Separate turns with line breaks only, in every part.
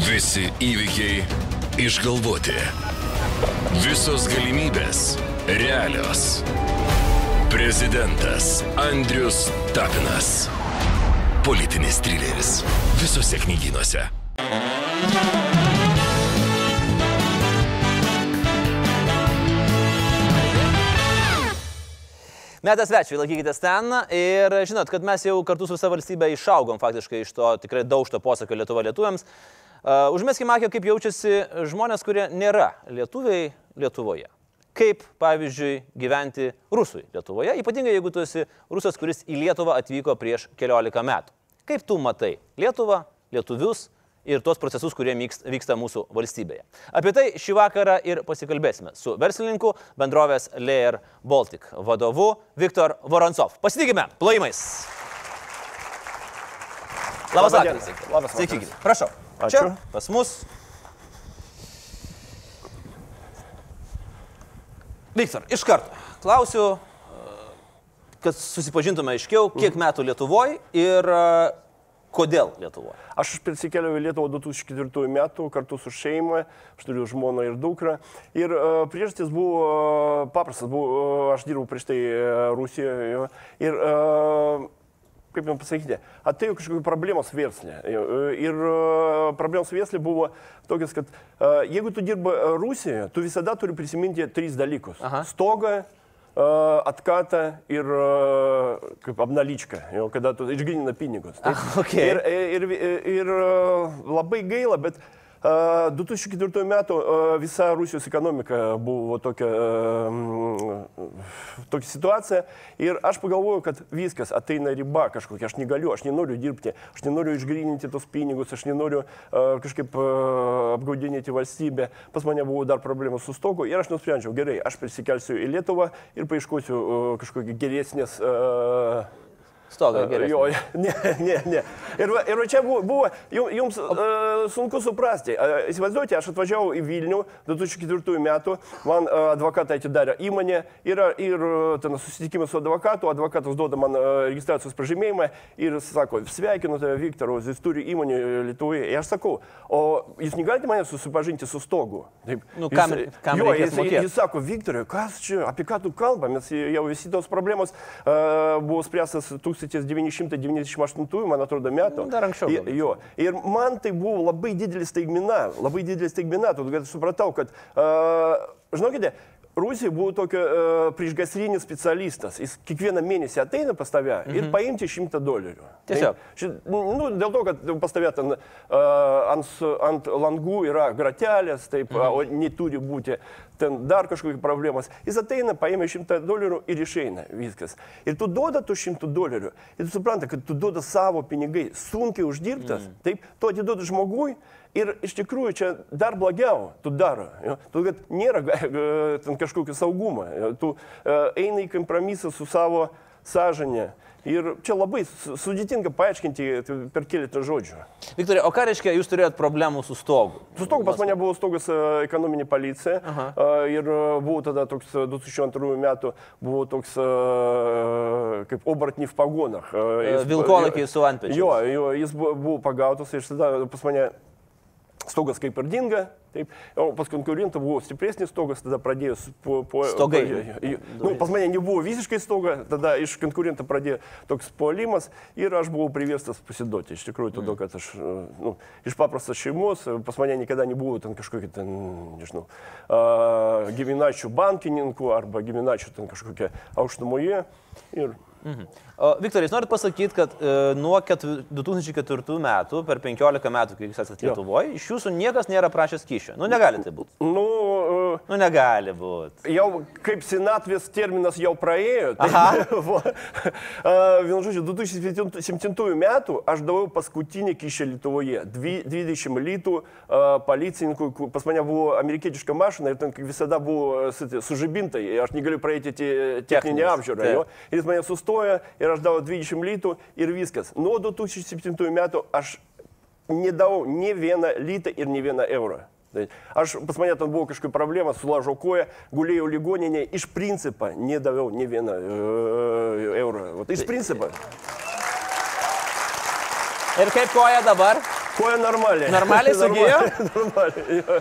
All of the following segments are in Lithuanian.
Visi įvykiai išgalvoti. Visos galimybės realios. Prezidentas Andrius Tapinas. Politinis trileris. Visose knygynuose.
Metas svečiui, laikykitės ten ir žinot, kad mes jau kartu su savo valstybė išaugom faktiškai iš to tikrai daužto posakio Lietuva lietuviams. Užmeskime akį, kaip jaučiasi žmonės, kurie nėra lietuviai Lietuvoje. Kaip, pavyzdžiui, gyventi rusui Lietuvoje, ypatingai jeigu tu esi rusas, kuris į Lietuvą atvyko prieš keliolika metų. Kaip tu matai Lietuvą, lietuvius ir tuos procesus, kurie vyks- vyksta mūsų valstybėje. Apie tai šį vakarą ir pasikalbėsime su verslininku bendrovės Layer Baltic vadovu Viktor Vorontsov. Pasitikime plojimais. Labas vakaras.
Labas vakaras.
Prašau.
Ačiū.
Čia pas mus. Viktor, iš karto klausiu, e, kad susipažintume aiškiau, kiek metų Lietuvoje ir e, kodėl Lietuvoje.
Aš persikėliau į Lietuvą 2004 metų kartu su šeima, aš turiu žmoną ir dukrą. Ir uh, priežastis buvo uh, paprastas, buvo, uh, aš dirbau prieš tai uh, Rusijoje. jo. Ir, uh, kaip jums pasakyti, atėjo kažkokių problemos verslė. Ir problemos verslė buvo tokias, kad jeigu tu dirbi Rusijoje, tu visada turi prisiminti tris dalykus.
Aha.
Stogą, atkatą ir kaip apnalyčką, jau, kada tu išgrynina pinigus.
Ah, okei.
Ir, ir, ir, ir labai gaila, bet uh, 2004 metų visa Rusijos ekonomika buvo tokia, tokia situacija ir aš pagalvojau, kad viskas ateina riba kažkokia, aš negaliu, aš nenoriu dirbti, aš nenoriu išgryninti tos pinigus, aš nenoriu kažkaip apgaudinėti valstybę. Pas mane buvo dar problemų su stogu ir aš nusprendžiau, gerai, aš prisikelsiu į Lietuvą ir paieškosiu kažkokį geresnės
Stogai gerai.
Jo, ne, ne, ne. Ir, va- ir va čia buvo, buvo jum- jums uh, sunku suprasti. Uh, įsivaizduojate, aš atvažiavau į Vilnių 2004 metų, man uh, advokatai atidarė įmonę, yra ir uh, ten susitikimas su advokatu, advokatas duoda man uh, registracijos pažymėjimą ir sako, sveikinu tave, Viktoras, jis turi įmonę Lietuvoje. Ir aš sakau, o jūs negalite mane susipažinti su stogu? Taip.
Nu, kam-
Jis-
kam
jo, jis,
mokėt?
jis sako, Viktorai, kas čia, apie ką tu kalba, mes jau visi tos problemos uh, buvo spręstas 1998, man atrodo, metų.
Dar anksčiau
I-
galbūt.
Jo. Ir man tai buvo labai didelis staigmena, labai didelis staigmena, todėl kad supratau, kad, uh, žinokite, Rusija buvo tokia uh, priešgasrinis specialistas. Jis kiekvieną mėnesį ateina pas tave mhm. ir paimti šimtą dolerių.
Tiesiog.
Taip? Ši, nu, dėl to, kad pas tave ten uh, ant, ant langų yra gratelės, taip, mhm. o neturi būti ten dar kažkokios problemos. Jis ateina, paėmė šimtą dolerių ir išeina viskas. Ir tu duoda tų šimtų dolerių ir tu supranta, kad tu duoda savo pinigai, sunkiai uždirbtas, mm. taip, tu atiduodi žmogui. Ir iš tikrųjų čia dar blogiau tu daro. Tu, kad nėra ga- ten kažkokio saugumo. Tu uh, eini į kompromisą su savo sąžinė. Ir čia labai su- sudėtinga paaiškinti per keletą žodžių.
Viktorija, o ką reiškia, jūs turėjot problemų su stogu?
Su stogu pas mane buvo stogas e, ekonominė policija
Aha.
e, ir e, buvo tada toks e, 2002 metų, buvo toks e, kaip obratny v. E, jis-
vilkolakiai su antpečiais.
Jo, jo, jis buvo pagautas ir tada pas mane stogas kaip ir dinga. Taip, o pas konkurentą buvo stipresnis stogas, tada pradėjo su- po, po,
Stogai.
Po, nu, pas mane nebuvo visiškai stoga, tada iš konkurento pradėjo toks puolimas ir aš buvau priverstas pasiduoti. Iš tikrųjų, todėl, kad aš e, nu, iš paprastos šeimos, e, pas mane niekada nebuvo ten kažkokie ten, nežinau, uh, giminaičių bankininkų arba giminaičių ten kažkokie aukštumoje. Ir
Mhm. Viktorai, jūs norit pasakyti, kad e, nuo ketv- 2004 metų, per 15 metų, kai jūs esate. Lietuvoje, iš jūsų niekas nėra prašęs kyšio. Nu, negali tai būti.
nu, uh,
Nu, negali būti.
Jau kaip senatvės terminas jau praėjo. Tai, a, vienu žodžiu, 2007 metų aš daviau paskutinį kišę Lietuvoje. Dvi- 20 litų a, policininkų, ku- pas mane buvo amerikietiška mašina ir ten visada buvo sužibintai. Aš negaliu praeiti te- techninę
Techninis,
apžiūrą. jis mane sustoja ir aš daviau 20 litų ir viskas. Nuo 2007 metų aš nedavau ne vieną litą ir ne vieną eurą. Aš pas mane ten buvo kažkokia problema, sulaužo koją, gulėjau ligoninėje, iš principo nedaviau ne vieną eurą. Tai iš principo.
Ir kaip koja dabar?
Koja normaliai.
Normaliai sugijo?
Normaliai. jo.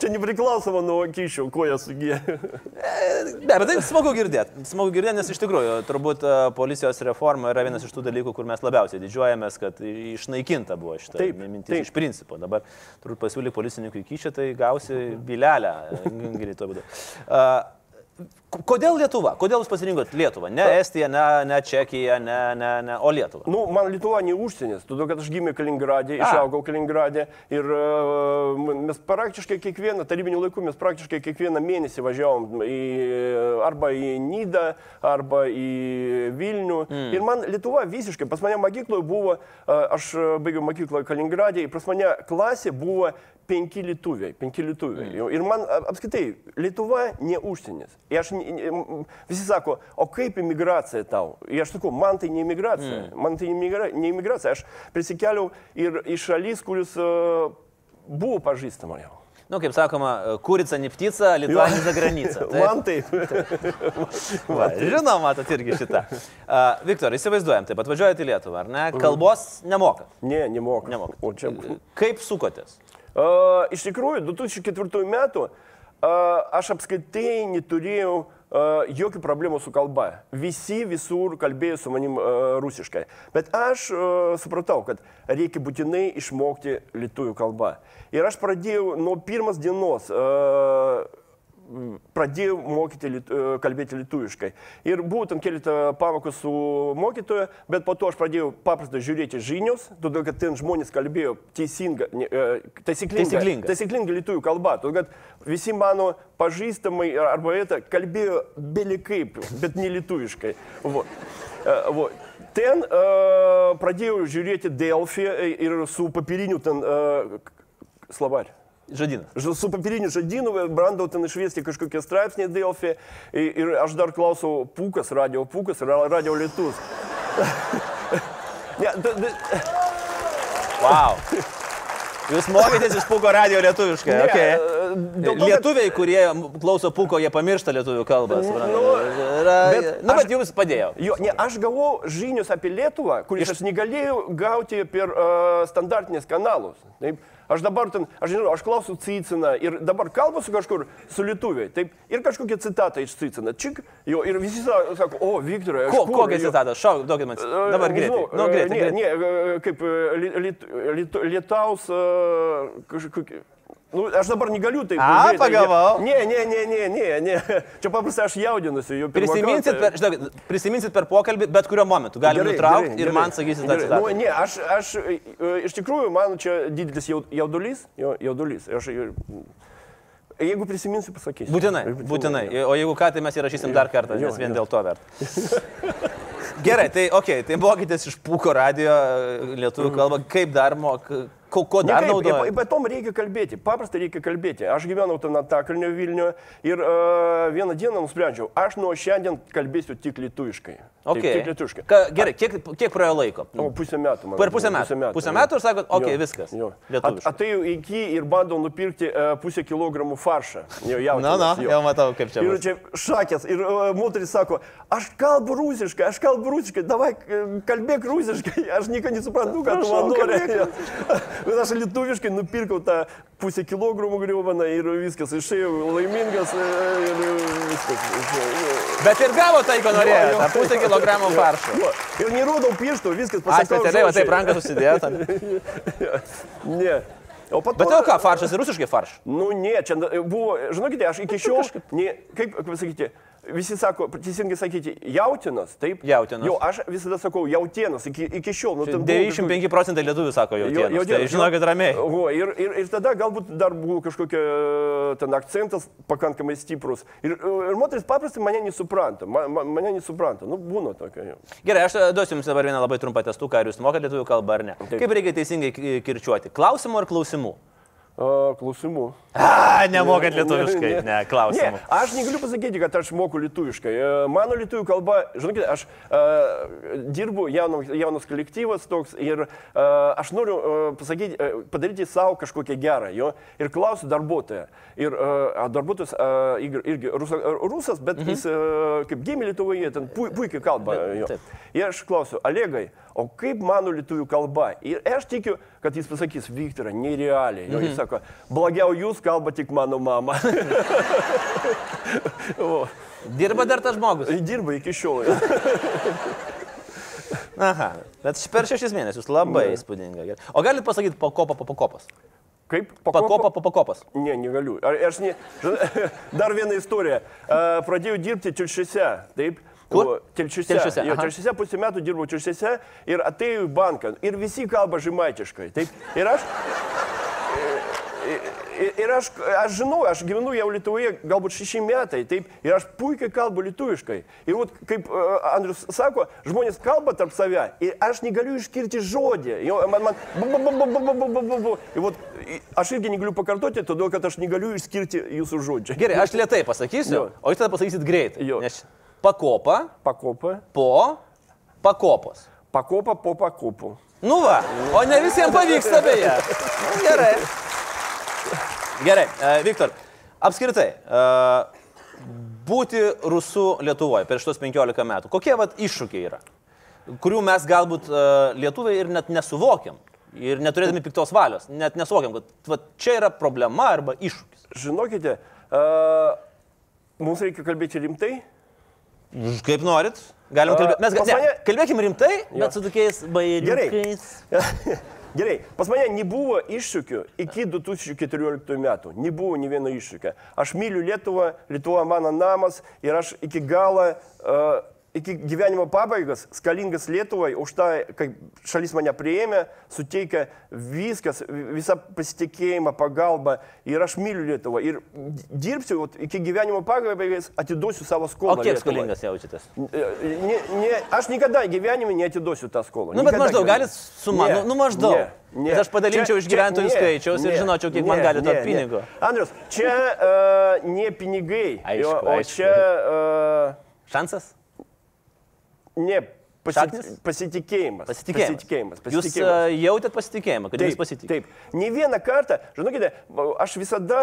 Čia nepriklausoma nuo kyšių, koja sugijo.
Ne, bet tai smagu girdėti. Smagu girdėti, nes iš tikrųjų turbūt policijos reforma yra vienas iš tų dalykų, kur mes labiausiai didžiuojamės, kad išnaikinta buvo šitą
Taip,
mintis
taip.
iš principo. Dabar turbūt pasiūly policininkui kyšį, tai gausi bilelę greitų būdų. Uh, Kodėl Lietuva? Kodėl jūs pasirinkot Lietuvą? Ne Estija, ne, ne Čekija, ne, ne, ne, o Lietuva.
Nu, man Lietuva ne užsienis, todėl kad aš gimiau Kaliningrade,
A.
išaugau Kaliningrade ir uh, mes praktiškai kiekvieną, tarybinių laikų mes praktiškai kiekvieną mėnesį važiavom į, arba į Nidą, arba į Vilnių. Mm. Ir man Lietuva visiškai, pas mane mokykloje buvo, uh, aš baigiau mokyklą Kaliningrade, ir pas mane klasė buvo penki lietuviai, penki lietuviai. Mm. Ir man apskritai, Lietuva ne užsienis. Ir aš, visi sako, o kaip imigracija tau? Ir aš sakau, man tai ne imigracija. Mm. Man tai ne imigra- ne imigracija. Aš prisikeliau ir į šalis, kuris uh, buvo pažįstama jau.
Nu, kaip sakoma, kurica, niptica, Lietuva, za granica. Taip?
Man taip.
Va, žinoma, matot irgi šitą. Uh, Viktor, įsivaizduojam, taip atvažiuojate į Lietuvą, ar ne? Kalbos nemoka.
ne, nemoka.
Nemoka.
O čia.
Kaip sukotės?
Uh, iš tikrųjų, 2004 metų uh, aš apskritai neturėjau jokių problemų su kalba. Visi visur kalbėjo su manim rusiškai. Bet aš supratau, kad reikia būtinai išmokti lietuvių kalbą. Ir aš pradėjau nuo pirmas dienos pradėjau mokyti, kalbėti lietuviškai. Ir buvau ten keletą pamokų su mokytoju, bet po to aš pradėjau paprastai žiūrėti žinios, todėl kad ten žmonės kalbėjo teisinga,
taisyklinga,
taisyklinga lietuvių kalba. Todėl kad visi mano pažįstamai arba vieta kalbėjo belikaip, bet ne lietuviškai. Va. Va. Ten uh, pradėjau žiūrėti Delfį ir su papiriniu ten uh, slavarį.
Žadinas.
Ž- Su papiriniu žodynu brandau ten išviesti kažkokie straipsniai Delfį ir, ir aš dar klausau Pūkas, radio Pūkas ir radio Lietus. ne, da, da,
Wow. Jūs mokėtės iš Puko radio lietuviškai.
Ne,
Okay.
Dėl to, kad-
Lietuviai, kurie klauso Puko, jie pamiršta lietuvių kalbą.
Nu,
Yra-
bet
Nu, bet
aš-
jums padėjo.
Jo, ne, aš gavau žinius apie Lietuvą, kuris aš negalėjau gauti per uh, standartinės kanalus. Taip, aš dabar ten, aš žinau, aš klausiu Ciciną ir dabar kalbu su kažkur, su lietuviai. Taip, ir kažkokia citata iš Cicina. Čik, jo, ir visi sa- sako, o, Viktorai, aš
Ko,
kur,
kokia
jo,
citata? Šauk, duokit man.
e,
Dabar greitai.
nežinau,
Nu,
e,
greitai,
ne,
greitai.
ne, e, kaip e, li- lit- lit- lietaus e, kažkokį. Nu, aš dabar negaliu taip.
A,
greitai.
pagavau.
Ne, ne, ne, ne, ne, ne. Čia paprastai aš jaudinuosi. jau
Prisiminsit per, žinokit, prisiminsit per pokalbį bet kuriuo momentu. Galime nutraukti ir man sakysit
gerai.
citatą.
Nu, ne, aš, aš iš tikrųjų, man čia didelis jau- jaudulys. Jaudulys. Aš, jeigu prisiminsiu, pasakysiu.
Būtinai, būtinai. O jeigu ką, tai mes įrašysim dar kartą, nes vien dėl to verta. Gerai, tai ok, tai mokytės iš Puko radio lietuvių kalbą. Kaip dar mok? Ko, ko dar
ir- Bet tom reikia kalbėti, paprastai reikia kalbėti. Aš gyvenau ten Antakalnio Vilniuje ir uh, vieną dieną nusprendžiau, aš nuo šiandien kalbėsiu tik lietuviškai. Taip,
Okay.
Tik lietuviškai.
Ka, gerai, kiek, kiek praėjo laiko?
O pusę metų. man
Per pusę
atrodo,
metų. Pusę metų ir sakot, okei,
Jo,
viskas.
jo. At, atėjau iki ir bandau nupirkti uh, pusę kilogramų faršą. Jo,
Na,
jautienos,
na,
jo.
jau matau, kaip čia.
Ir čia šakės. Ir uh, moteris sako, aš kalbu rusiškai, aš kalbu rusiškai, davai kalbėk rusiškai, aš nieko nesuprantu, ką tu man nori. Bet aš lietuviškai nupirkau tą pusę kilogramų griuvaną ir viskas, išėjau laimingas ir viskas.
Bet ir gavo tai, ko norėjo.
Jo, jo.
Ta pusę kilogramo faršo.
Ir nerodau pirštų, viskas
A,
pasakau.
specialiai, taip susidėjo. tam.
Ne. O po to,
Bet jau ką, faršas ir rusiškai faršas.
Nu, ne, čia buvo, žinokite, aš iki šiol, ne, kaip, kaip pasakyti, visi sako, teisingai sakyti, jautinas, taip?
Jautienos.
Jo, aš visada sakau jautienas, iki, iki šiol. Nu, ten buvo kažkokia-
95 procentai lietuvių sako jau
Jo-
tienos. Tai žinokit ramiai.
O, ir, ir, ir tada galbūt dar buvo kažkokia ten akcentas pakankamai stiprus. Ir, ir moteris paprastai mane nesupranta, ma, ma, mane nesupranta. Nu, būna tokia. Jo.
Gerai, aš duosiu jums dabar vieną labai trumpą testuką, ar jūs mokate lietuvių kalbą ar ne. Kaip reikia teisingai ki- kirčiuoti? Klausimų ar klausimų?
A, klausimų.
A, nemokat lietuviškai. Ne, klausimų.
Ne, aš negaliu pasakyti, kad aš moku lietuviškai. E, Mano lietuvių kalba, žinokit, aš uh, dirbu jaunas, jaunas kolektyvas toks ir uh, aš noriu uh, pasakyti, uh, padaryti savo kažkokią gerą, jo, ir klausiu darbuotoją. Ir uh, darbuotojas uh, irgi, rusa, rusas, bet mhm. jis uh, kaip gimė Lietuvoje, ten pu, puikiai kalba. Jo. Ir aš klausiu, Olegai, o kaip mano lietuvių kalba. Ir aš tikiu, kad jis pasakys, Viktorą, nerealiai. Jo, jis sako, blogiau jūs kalba tik mano mama.
Dirba dar tas žmogus.
dirba iki šiol.
Aha, bet per šešis mėnesius labai įspūdinga. Gerai. O galit pasakyti pakopa po pakopos?
Kaip?
Pakopa po pakopos.
Ne, negaliu. Ar, aš ne... Dar viena istorija. Pradėjau dirbti Tilšiuose. Taip.
Kur?
Telšiuose.
Telšiuose,
Jo. Telšiuose pusę metų dirbau Telšiuose ir atėjau į banką. Ir visi kalba žemaitiškai. Taip. Ir aš... Ir, ir aš, aš žinau, aš gyvenu jau Lietuvoje galbūt šeši metai, taip, ir aš puikiai kalbu lietuviškai. Ir vat, kaip uh, Andrius sako, žmonės kalba tarp save ir aš negaliu išskirti žodį. Jo, man, man, bu, bu, bu, bu, bu, bu, bu, bu, bu. Ir vat, aš irgi negaliu pakartoti, todėl kad aš negaliu išskirti jūsų žodžių.
Gerai, aš lietai pasakysiu,
Jo.
o jūs tada pasakysit greitai.
Jo.
Nes pakopa
Pakopa,
po pakopos.
pakopa po pakopų.
Nu va, o ne visiems pavyksta beje. Nu, Gerai. Gerai, e, Viktor, apskritai, e, būti rusų Lietuvoje per šitos 15 metų, kokie vat iššūkiai yra, kurių mes galbūt e, lietuviai ir net nesuvokiam. Ir neturėdami piktos valios, net nesuvokiam, kad vat, čia yra problema arba iššūkis.
Žinokite, mums reikia kalbėti rimtai.
Kaip norit, galim kalbėti. Mes ne,
mane-
kalbėkim rimtai,
Jo.
bet su tokiais bairiukais.
Gerai, pas mane nebuvo iššūkių iki 2014 metų. Nebuvo nei vieno iššūkio. Aš myliu Lietuvą, Lietuva mano namas ir aš iki galo, uh, iki gyvenimo pabaigos skalingas Lietuvai už tą, kai šalis mane prieėmė, suteikė viskas, visą pasitikėjimą, pagalbą ir aš myliu Lietuvą. Ir dirbsiu iki gyvenimo pabaigos, atiduosiu savo skolą.
O kiek
Lietuvai.
skolingas jaučiatės?
Ne, ne, aš niekada gyvenime neatiduosiu tą skolą.
Nu, bet maždaug galit sumą, nu- nu, maždaug.
Ne,
Nes aš padalinčiau iš gyventojų
ne,
skaičiaus ir
ne,
žinočiau, kiek
ne,
man gali duot
ne, ne.
pinigų.
Andrius, čia uh, ne pinigai,
Aišku,
jo, o
aišku.
čia uh,
Šansas?
Ne pasi,
Šaknis?
pasitikėjimas.
Pasitikėjimas.
Pasitikėjimas.
Jūs
pasitikėjimas.
uh, jautėt pasitikėjimą, kad jūs
Taip,
pasitikėjote.
taip. Ne vieną kartą, žinokite, aš visada,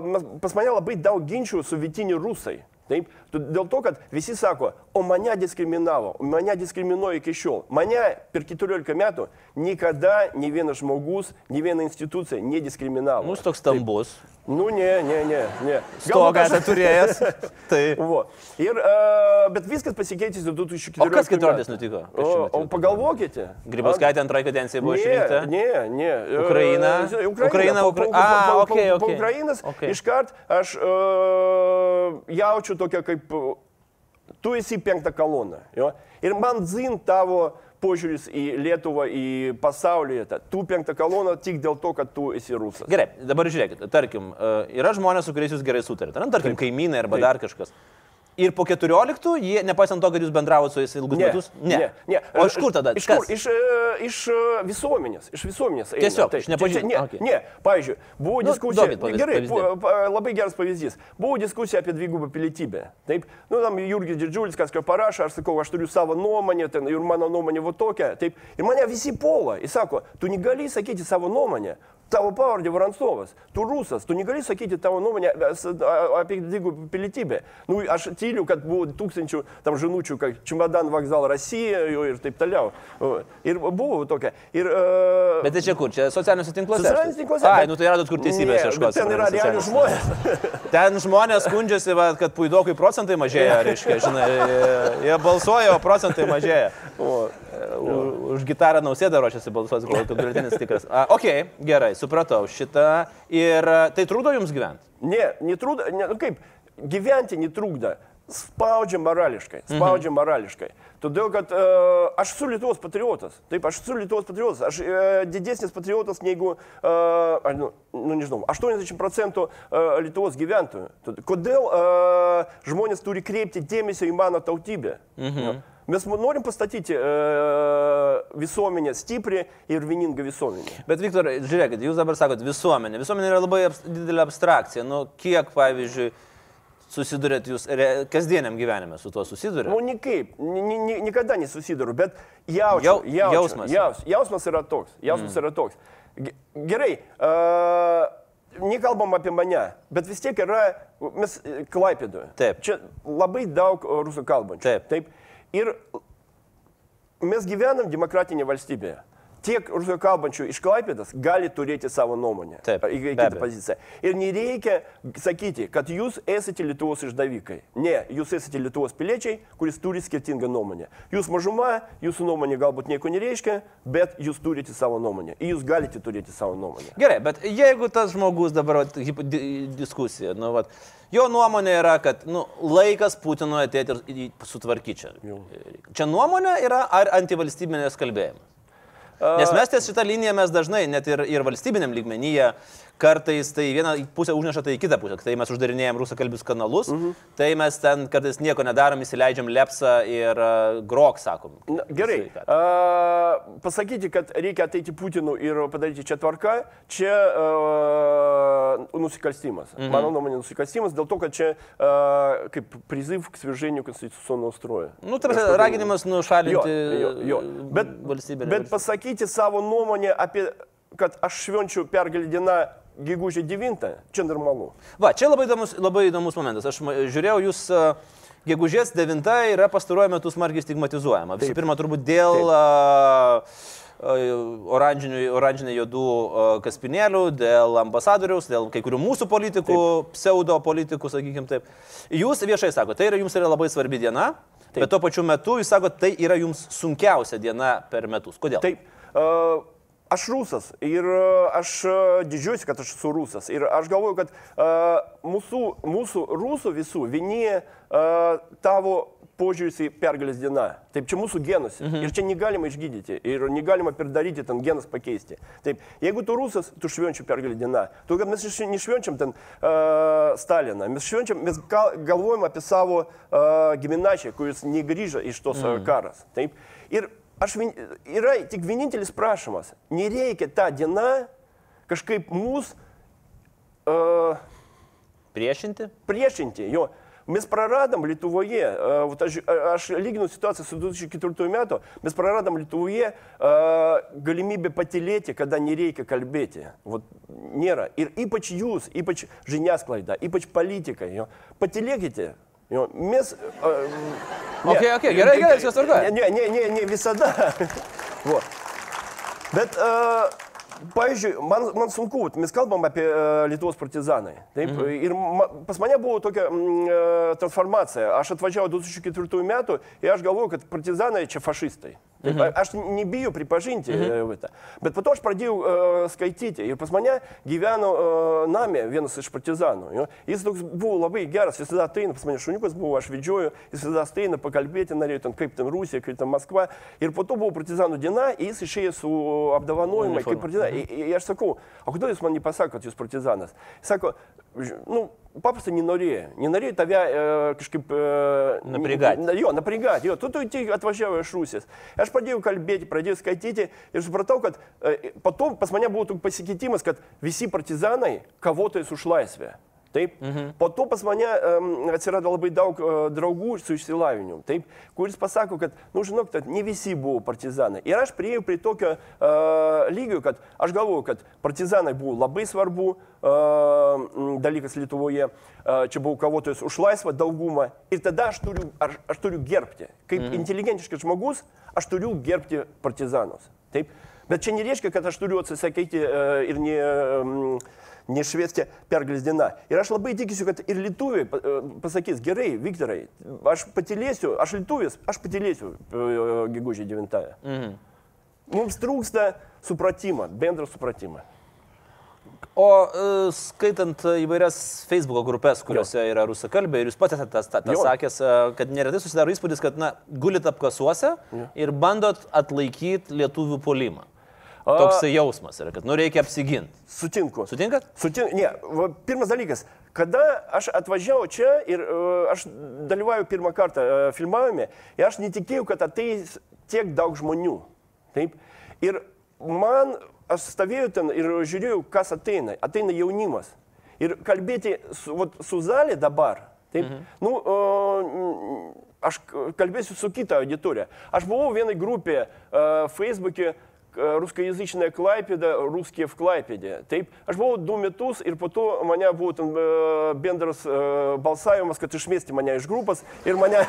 uh, pas mane labai daug ginčių su vietiniai rusai. Taip, Tu- dėl to, kad visi sako, o mane diskriminavo, o mane diskriminuoja iki šiol. Mane per 14 metų niekada nei vienas žmogus, nei viena institucija nediskriminavo.
Nu, jūs toks stambus.
Nu, ne, ne, ne. ne.
Stogą esate turėjęs. tai.
Vo. Ir, uh, bet viskas pasikeitė 2014
O kas keturiolis
metų.
nutiko? Kas čia
O, o pagalvokite.
Grybauskaitė antroji kadencija buvo išrinkta.
Ne, ne. e,
Ukraina?
e,
Ukraina,
Ukraina. Po,
Ukra- A,
po
okei.
Ukrainos
Okei.
iškart aš uh, jaučiu tokią kaip, uh, tu esi penktą koloną. Jo? Ir man zin tavo požiūris į Lietuvą, į pasaulį. Tu penktą koloną tik dėl to, kad tu esi rusas.
Gerai, dabar žiūrėkit, tarkim, yra žmonės, su kuriais jūs gerai sutarėte, tarkim, kaimynai arba
Taip.
dar kažkas. Ir po 14, jie, nepaisant to, kad jūs bendravote su jais ilgus metus,
Ne, ne.
O iš kur tada?
Iš
Kas?
kur? Iš, e, iš e, visuomenės. Iš visuomenės. eina.
Tiesiog,
Taip.
iš nepažįstamų.
Ne,
Okay.
ne. Pavyzdžiui, buvo
Nu,
diskusija.
duokit pavyzdį-
Gerai,
pavyzdį.
po- pa- labai geras pavyzdys. Buvo diskusija apie dvigubą pilietybę. Taip. Nu, tam Jurgis Didžiulis kažką parašė, aš sakau, aš turiu savo nuomonę ten, ir mano nuomonė va tokia. Taip. Ir mane visi puola. Jis sako, tu negali sakyti savo nuomonę. Tavo pavardė Voranstovas, tu rusas, tu negali sakyti tavo nuomonę apie dvigubą pilietybę. Nu, aš tyliu, kad buvo tūkstančių tam žinučių, kad Čemadan vokzal Rasija jo, ir taip toliau. Ir buvo tokia. Ir, uh,
Bet tai čia kur? Čia socialiniuose tinkluose?
Socialiniuose tinkluose.
Ai,
bet-
nu tai radot kur teisybės ieškoti.
Ten yra realių žmonės.
Ten žmonės skundžiasi, va, kad puidokui procentai mažėja, reiškia, žinai, jie balsuoja, o procentai mažėja.
O,
už gitarą nausėdą ruošiasi balsuoti, kol kad biuletenis tikras. A, ok, gerai, supratau šitą. Ir tai trūdo jums gyventi?
Ne, netrūda, ne, nu kaip, gyventi netrūkda. Spaudžia morališkai, spaudžia mhm. morališkai. Todėl, kad uh, aš esu Lietuvos patriotas. Taip, aš esu Lietuvos patriotas. Aš uh, didesnis patriotas negu, uh, nu, nu, nežinau, 80 procentų uh, Lietuvos gyventojų. Todėl- Kodėl uh, žmonės turi kreipti dėmesį į mano tautybę? Mhm. Mes norim pastatyti uh, visuomenę stiprią ir vieningą visuomenę.
Bet, Viktor, žiūrėkit, jūs dabar sakot visuomenė. Visuomenė yra labai abs didelė abstrakcija. Nu, kiek, pavyzdžiui, susidurėt jūs kasdieniam gyvenime su tuo susidurėt?
Nu, nikaip, ni- ni- ni- niekada nesusiduriu, bet jaučiu,
Jau-
jaučiu,
jausmas.
Jaus, jausmas yra toks. Jausmas mm. yra toks. Ge- Gerai, uh, nekalbam apie mane, bet vis tiek yra, mes Klaipėdoje.
Taip.
Čia labai daug e, rusų kalbančių.
Taip.
Taip. Ir mes gyvenam demokratinėje valstybėje. Tiek rusų kalbančių iš Klaipėdas gali turėti savo nuomonę.
Taip,
į- kitą poziciją. Ir nereikia sakyti, kad jūs esate Lietuvos išdavikai. Ne, jūs esate Lietuvos piliečiai, kuris turi skirtingą nuomonę. Jūs mažuma, jūsų nuomonė galbūt nieko nereiškia, bet jūs turite savo nuomonę. Ir jūs galite turėti savo nuomonę.
Gerai, bet jeigu tas žmogus dabar vat, diskusija, nu, vat, jo nuomonė yra, kad nu, laikas Putinui atėti ir sutvarkyti čia. Čia nuomonė yra ar antivalstybinės kalbėjimas? Nes mes ties šitą liniją mes dažnai, net ir, ir valstybiniam lygmenyje, kartais tai vieną pusę užneša, tai į kitą pusę. Tai mes uždarinėjom rusakalbius kanalus,
mhm.
tai mes ten kartais nieko nedarom, įsileidžiam lepsą ir uh, grok, sakom.
Na, gerai. Uh, pasakyti, kad reikia ateiti Putinų ir padaryti čia tvarką, čia uh, nusikalstimas. Mhm. Mano nuomonė, nusikalstimas dėl to, kad čia uh, kaip priziv k svirženiu konstitucijų nustroja.
Nu, tai raginimas nušalinti
jo, jo, jo. Bet,
valstybę.
Bet pasakyti savo nuomonę apie kad aš švenčiu pergalį dieną gegužė 9, čia normalu.
Va, čia labai įdomus, labai įdomus momentas. Aš žiūrėjau, jūs gegužės 9 yra pastaruoju metu smarkiai stigmatizuojama. Visų
Taip.
pirma, turbūt dėl a, oranžinių, oranžiniai juodų kaspinėlių, dėl ambasadoriaus, dėl kai kurių mūsų politikų, pseudo politikų, sakykim taip. Jūs viešai sakote, tai yra jums yra labai svarbi diena, taip. bet tuo pačiu metu jūs sakote, tai yra jums sunkiausia diena per metus. Kodėl?
Taip, a, aš rusas ir a, aš a, didžiuojusi, kad aš esu rusas. Ir aš galvoju, kad a, mūsų, mūsų rusų visų vienyje a, tavo požiūris į pergalės dieną. Taip, čia mūsų genuose. Mhm. Ir čia negalima išgydyti. Ir negalima perdaryti ten genas pakeisti. Taip, jeigu tu rusas, tu švenčiu pergalį dieną. Tu, kad mes nešvenčiam ten uh, Staliną. Mes švenčiam, mes gal, galvojam apie savo uh, giminačią, kuris negrįžo iš tos mm. karas. Taip. Ir aš, vien- yra tik vienintelis prašymas. Nereikia tą dieną kažkaip mūsų uh,
Priešinti?
priešinti. Jo. Mes praradom Lietuvoje, a, vat aš, a- aš lyginu situaciją su 2004 metu, mes praradom Lietuvoje a, galimybę patilėti, kada nereikia kalbėti. Vat, nėra. Ir ypač jūs, ypač žiniasklaida, ypač politikai, jo, patilėkite. Jo, mes... A,
Ok, ok, gerai, gerai, viskas tvarkoje.
Ne, ne, ne, ne visada. Vo. Bet, uh, pavyzdžiui, man, man sunku, vat mes kalbam apie uh, Lietuvos partizanai. Taip, mhm. Ir ma, pas mane buvo tokia mm, uh, transformacija. Aš atvažiavau 2004 metų ir aš galvojau, kad partizanai čia fašistai. Taip, mhm. Aš nebijau pripažinti mhm. tą. Bet po to aš pradėjau uh, skaityti ir pas mane gyveno uh, namė vienas iš partizanų. Jo. Jis toks buvo labai geras, visada ateina, pas mane šuniukas buvo, aš vedžioju, jis visada ateina pakalbėti, norėjo ten kaip ten Rusija, kaip ten Maskva. Ir po to buvo partizanų diena, ir jis išėjo su apdovanojimai kaip
visada.
Mhm. I, ir aš sakau, o kodėl jūs man nepasakot, jūs partizanas? Sako, nu, paprastai nenorėjai. Nenorėjai tave e, kažkaip... E, naprigati. Jo, naprigati. Jo, tu, tu tik atvažiavai iš Rusijos. Aš pradėjau kalbėti, pradėjau skaityti ir supratau, kad e, po to pas mane buvo toks pasikeitimas, kad visi partizanai kovotojai už laisvę. Taip. Mhm. Po to pas mane um, atsirado labai daug uh, draugų su išsilavinimu, taip, kuris pasako, kad, nu, žinok, kad ne visi buvo partizanai. Ir aš prieėjau prie tokio uh, lygio, kad aš galvoju, kad partizanai buvo labai svarbu uh, dalykas Lietuvoje. Uh, čia buvo kovotojas už laisvą daugumą. Ir tada aš turiu, aš, aš turiu gerbti. Kaip mhm. inteligentiškas žmogus, aš turiu gerbti partizanus. Taip. Bet čia nereiškia, kad aš turiu atsisakyti uh, ir ne... Nešviesti pergalės diena. Ir aš labai tikiuosi, kad ir lietuviai pa- e, pasakys, gerai, Viktorai, aš patilėsiu, aš lietuvis, aš patilėsiu e, gegužė 9. Mhm. Mums trūksta supratimo, bendro supratimo.
O e, skaitant e, įvairias Facebook grupės, kuriuose yra rusakalbė, ir jūs pats esate tas, tas, tas
Jo.
sakęs, e, kad neretai susidaro įspūdis, kad, na, gulit apkasuose ir bandot atlaikyti lietuvių polimą. Toks jausmas yra, kad, nu, reikia apsiginti.
Sutinku.
Sutinkat?
Sutin... Ne, va, pirmas dalykas, kada aš atvažiavau čia ir uh, aš dalyvauju pirmą kartą uh, filmavime, ir aš netikėjau, kad ateis tiek daug žmonių. Taip. Ir man, aš stovėjau ten ir žiūrėjau, kas ateina. Ateina jaunimas. Ir kalbėti su, vat, su zalė dabar. Taip. Mhm. Nu, uh, aš kalbėsiu su kita auditorija. Aš buvau vienai grupėje uh, Facebook'e, русскоязычная Клайпеда, русские в Клайпеде. Taip, aš buvau du metus ir po to mane buvo ten e, bendras e, balsavimas, kad išmesti mane iš grupės ir mane...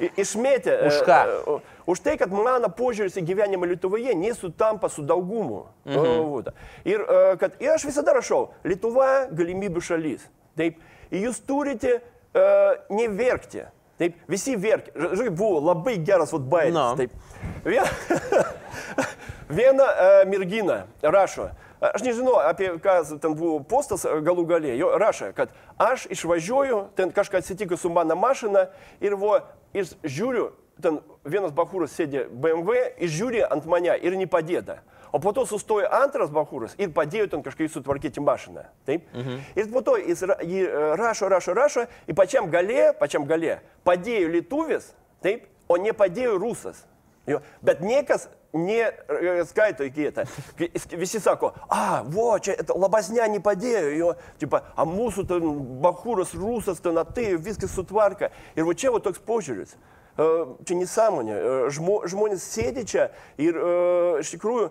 i- išmėtė.
Už
e,
ką?
e, Už tai, kad mano požiūris į gyvenimą Lietuvoje nesutampa su daugumu. Mhm. Ir e, kad ir aš visada rašau, Lietuva galimybių šalis. Taip, ir jūs turite uh, neverkti. Taip, visi verkia. Žinai, buvo labai geras bairis.
Nu.
Taip. Viena, viena uh, mergina rašo, aš nežinau, apie ką ten buvo postas e, galų galė, jo rašo, kad aš išvažiuoju, ten kažkas atsitiko su mano mašina ir, vo, ir žiūriu, ten vienas bahūras sėdė BMW ir žiūri ant mane ir nepadėda. O po to sustojo antras bahūras ir padėjo ten kažkaip sutvarkyti mašiną. Taip? Mhm. Ir po to jis ra, rašo, rašo, rašo, ir pačiam galė, pačiam galė padėjo lietuvis, taip, o nepadėjo rusas. Jo. Bet niekas neskaito į kitą. Visi sako, a, vo, čia labasne nepadėjo, jo, tipo, a mūsų ten bahūras rusas ten atėjo, viskas sutvarka. Ir va čia va toks požiūris. Čia nesąmonė. Žmo, žmonės sėdi čia ir iš tikrųjų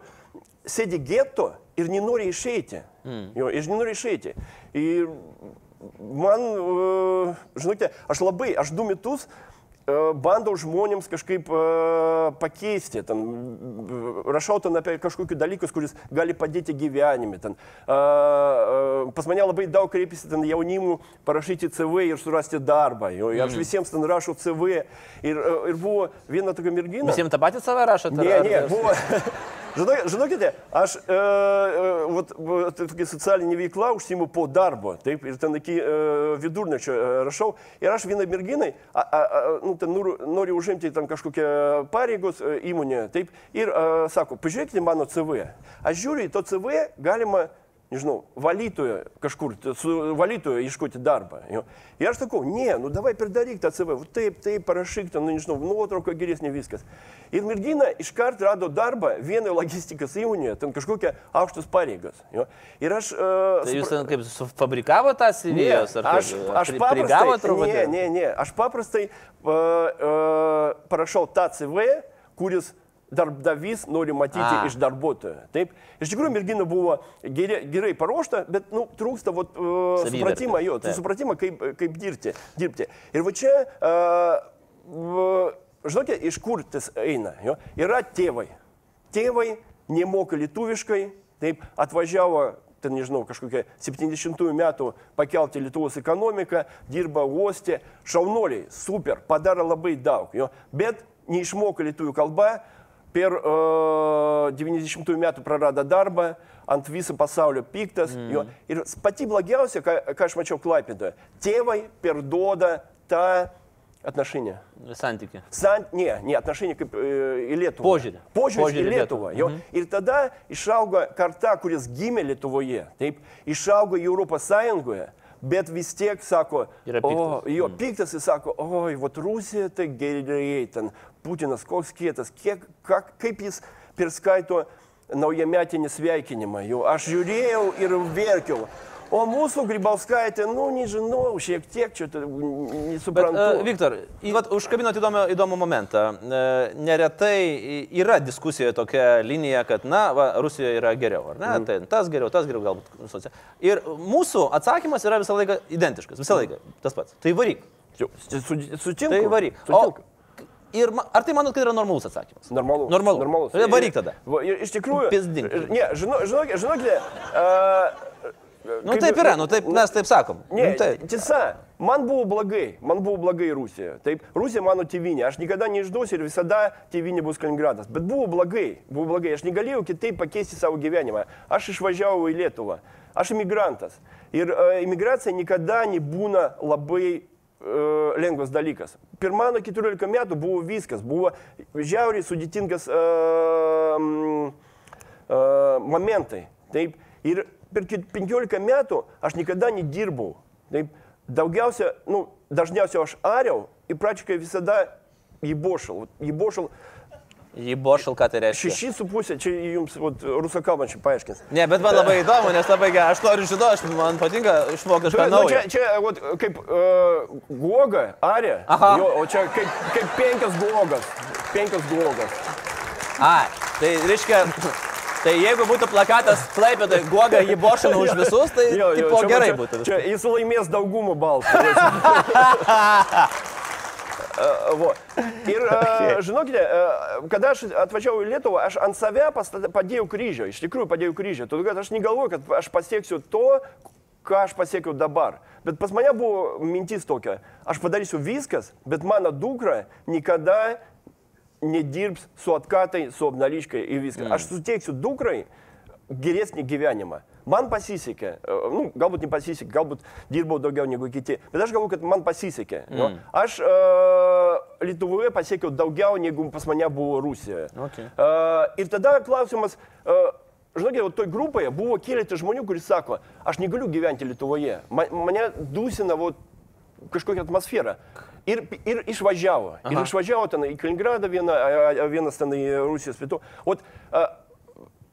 sėdi geto ir nenori išeiti. Mm. Jo, ir nenori išeiti. Ir man, e, žinote, aš labai, aš du metus e, bandau žmonėms kažkaip e, pakeisti, ten, e, rašau ten apie kažkokius dalykus, kuris gali padėti gyvenime. Ten, e, e, pas mane labai daug kreipiasi ten jaunimų parašyti CV ir surasti darbą. Jo, ir aš visiems ten rašau CV. Ir, e, ir buvo viena tokia mergina.
Visiems tą patį save rašote?
Ne, ne, buvo. Žinok, žinokite, aš e, vat, tokia socialinė veikla užsimu po darbo, taip, ir ten iki e, vidurnečio e, rašau. Ir aš vienai merginai, a, a, a, nu, ten noriu, noriu užimti ten kažkokią pareigos įmonėje, taip, ir e, sako, pažiūrėkite mano CV. Aš žiūriu to CV, galima nežinau, valytojo kažkur, su valytojo ieškoti darbą. Jo. Ir aš sakau, ne, nu davai pridaryk tą CV, taip, taip, parašyk ten, nu, nežinau, nuotrauka geresnė viskas. Ir mergina iškart rado darbą vienoje logistikos įmonėje, ten kažkokią aukštus pareigas. Jo. Ir aš... Uh,
Tai jūs ten kaip sufabrikavo tą CV?
Aš, aš
Pri-
paprastai, ne, ne, ne, aš paprastai uh, uh, parašau tą CV, kuris darbdavys nori matyti
A.
Iš darbuotojo. Taip. Iš tikrųjų, mergina buvo gerai, gerai paruošta, bet nu, trūksta vat, uh,
Savivertės,
supratimą, jo,
taip.
supratimą, kaip, kaip dirbti, dirbti. Ir va čia, uh, žinote, iš kur tas eina? Jo? Yra tėvai. Tėvai nemoka lietuviškai, taip, atvažiavo ten, nežinau, kažkokia 70-ųjų metų pakelti Lietuvos ekonomiką, dirba uostė, šaunuoliai, super, padaro labai daug, jo, bet neišmoka lietuvių kalbą, per uh, 90-ųjų metų prarado darbą, ant viso pasaulio piktas. Mm. Jo, ir pati blogiausia, ką, ką aš mačiau Klaipėdoje, tėvai perduoda tą. Sant, ne, ne, atnašinį kaip e, į Lietuvą.
Požiūrį.
Požiūrį,
Požiūrį
į
į
Lietuvą.
Lietuvą.
Jo. Mhm. Ir tada išaugo karta, kuris gimė Lietuvoje, taip, išaugo į Europos Sąjungoje. Bet vis tiek sako, o, jo, piktas jis sako, oi, vat Rusija tai gerai, ten Putinas koks kietas, kiek, ka, kaip jis perskaito naujametinį sveikinimą. Jo, aš žiūrėjau ir verkiau. O mūsų Grybauskaitė, nu, nežinau, šiek tiek čia tai, n-
Bet,
nesuprantu.
uh, Viktor, vat užkabinot įdomų, įdomų momentą. Uh, neretai yra diskusijoje tokia linija, kad, na, va, Rusijoje yra geriau, ar ne? Mm. Tai tas geriau, tas geriau galbūt. socia- Ir mūsų atsakymas yra visą laiką identiškas, visą laiką tas pats. Tai varyk.
Su- su- Sutinku.
Tai varyk. O,
Sutinku.
Ir ar tai manot, kad yra normalus atsakymas?
Normalus.
Normalu.
Normalus.
Tai Varyk tada.
Va, ir iš tikrųjų.
Pizdink.
Ne, žino, žinokite, žinokite. Uh,
Nu taip yra, nu taip mes taip sakom.
Ne,
nu, taip.
tiesa, man buvo blogai, man buvo blogai Rusija. Taip, Rusija mano tėvynė, aš niekada neišduosiu ir visada tėvynė bus Kaliningradas. Bet buvo blogai, buvo blogai, aš negalėjau kitaip pakeisti savo gyvenimą. Aš išvažiavau į Lietuvą, aš imigrantas. Ir uh, imigracija niekada nebūna labai lengvas dalykas. Per mano 14 metų buvo viskas, buvo žiauriai sudėtingas uh, uh, momentai. Taip. Ir per ki- 15 metų aš niekada nedirbau. Taip. Daugiausia, nu, dažniausiai aš ariau ir praktiškai visada įbošal. Įbošal
Jį buvo šalka, tai reiškia.
šeši su pusė, čia jums vat, rusų kalbančiai paaiškins.
Ne, bet man labai įdomu, nes labai gerai, aš noriu žinoti, man patinka išmokti kažką
Nu,
naujo.
čia, čia vat, kaip uh, guoga, arė,
Aha.
jo, o čia kaip, kaip penkias guogas. Penkias guogas.
Ai, tai reiškia, tai jeigu būtų plakatas Klaipėdai, Guoga jį bošino už visus, tai jo, tipo,
čia,
gerai
čia,
būtų.
Čia jis laimės daugumą balsų. E, vo. Ir, okay. žinokite, e, kada aš atvažiavau į Lietuvą, aš ant save pasta- padėjau kryžių, iš tikrųjų padėjau kryžių, todėl kad aš negalvoju, kad aš pasieksiu to, ką aš pasiekiau dabar. Bet pas mane buvo mintis tokia, aš padarysiu viskas, bet mano dukra niekada nedirbs su atkatai, su apnališkai ir viskas. Aš suteiksiu dukrai geresnį gyvenimą. Man pasisekė, e, nu, galbūt nepasisekė, galbūt dirbau daugiau negu kiti, bet aš galvoju, kad man pasisekė. Mm. Aš uh, Lietuvoje pasiekiau daugiau negu pas mane buvo Rusijoje.
Okay.
Uh, ir tada klausimas, uh, žinokit, toj grupėje buvo keletas žmonių, kuris sako, aš negaliu gyventi Lietuvoje, Ma, mane dusina vat, kažkokia atmosfera. Ir, ir išvažiavo. Aha. Ir išvažiavo ten į Kaliningradą, vieną, vienas ten į Rusijos pietų. Ot, a,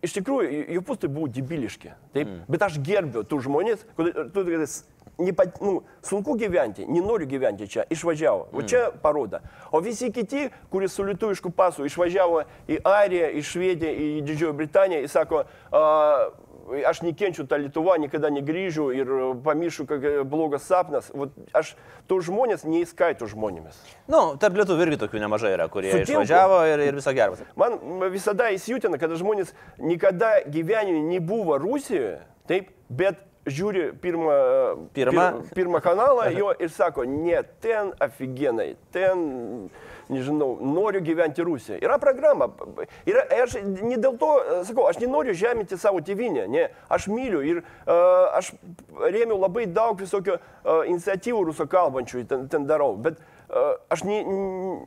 iš tikrųjų, jų pustai buvo debiliški. Taip, mm. Bet aš gerbiu tų žmonės, kuris nepa, nu, sunku gyventi, nenoriu gyventi čia, išvažiavo. O čia parodo. O visi kiti, kurie su lietuvišku pasu išvažiavo į Airiją, į Švediją, į Didžioją Britaniją, jis sako, a, aš nekenčiu tą Lietuvą, niekada negrįžu ir pamiršiu, kokia blogas sapnas. Vat aš tų žmonės neįskaitų žmonėmis.
Nu, tarp lietuvių irgi tokių nemažai yra, kurie
Sutinku.
išvažiavo ir, ir viso gero.
Man visada įsijūtina, kad žmonės niekada gyvenime nebuvo Rusijoje, taip, bet žiūri pirmą,
Pirmą?
Pir, pirmą kanalą jo ir sako, ne, ten aфиgenai, ten, nežinau, noriu gyventi Rusijoje. Yra programa. Yra, aš ne dėl to, sakau, aš nenoriu žeminti savo tėvynę, ne, aš myliu ir uh, aš rėmiau labai daug visokio uh, iniciatyvų rusų kalbančių ten, ten darau, bet uh, aš ne, n-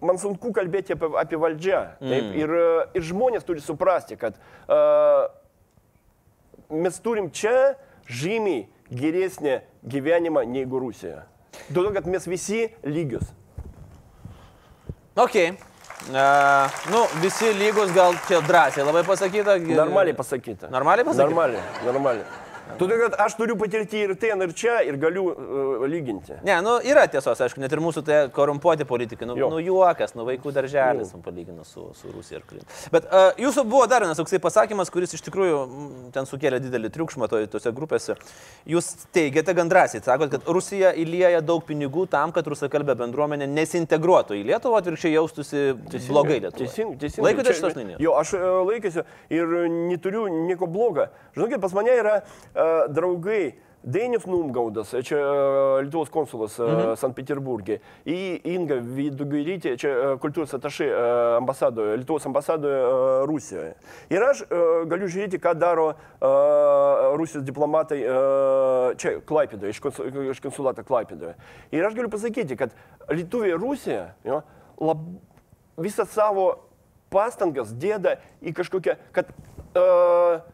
man sunku kalbėti apie, apie valdžią. Taip, mm. ir, ir žmonės turi suprasti, kad uh, mes turim čia žymiai geresnį gyvenimą negu Rusija. Todėl, kad mes visi lygius.
Ok. Uh, nu, visi lygus gal čia drąsiai labai pasakyta.
Normaliai pasakyta.
Normaliai pasakyta?
Normaliai, normaliai. Todėl, kad aš turiu patirti ir ten, ir čia, ir galiu uh, lyginti.
Ne, nu yra tiesos, aišku, net ir mūsų tai korumpuoti politikai, nu,
Jo.
nu juokas, nu vaikų darželis, nu, palyginus su, su Rusija ir Krymu. Bet uh, jūsų buvo dar vienas toksai pasakymas, kuris iš tikrųjų mm, ten sukėlė didelį triukšmą toj, tose grupėse. Jūs teigiate gan drąsiai, sakot, kad Rusija įlieja daug pinigų tam, kad rusakalbė bendruomenė nesintegruotų į Lietuvą, atvirkščiai jaustųsi blogai Lietuvoje.
Teisingai, teisingai.
Laikote
Čia-
šitos linijos?
Jo, aš e, laikysiu ir neturiu nieko blogo. Žinokit, pas mane yra uh, draugai. Dainis Numgaudas, čia e, Lietuvos konsulas mhm. Sankt Peterburgė, į Inga Vidugairytė, čia e, kultūros atašai e, ambasadoje, Lietuvos ambasadoje e, Rusijoje. Ir aš e, galiu žiūrėti, ką daro e, Rusijos diplomatai e, čia Klaipėdoje, iš, konsu, iš konsulato Klaipėdoje. Ir aš galiu pasakyti, kad Lietuvė ir Rusija jo, lab, visą savo pastangas dėda į kažkokią, kad uh,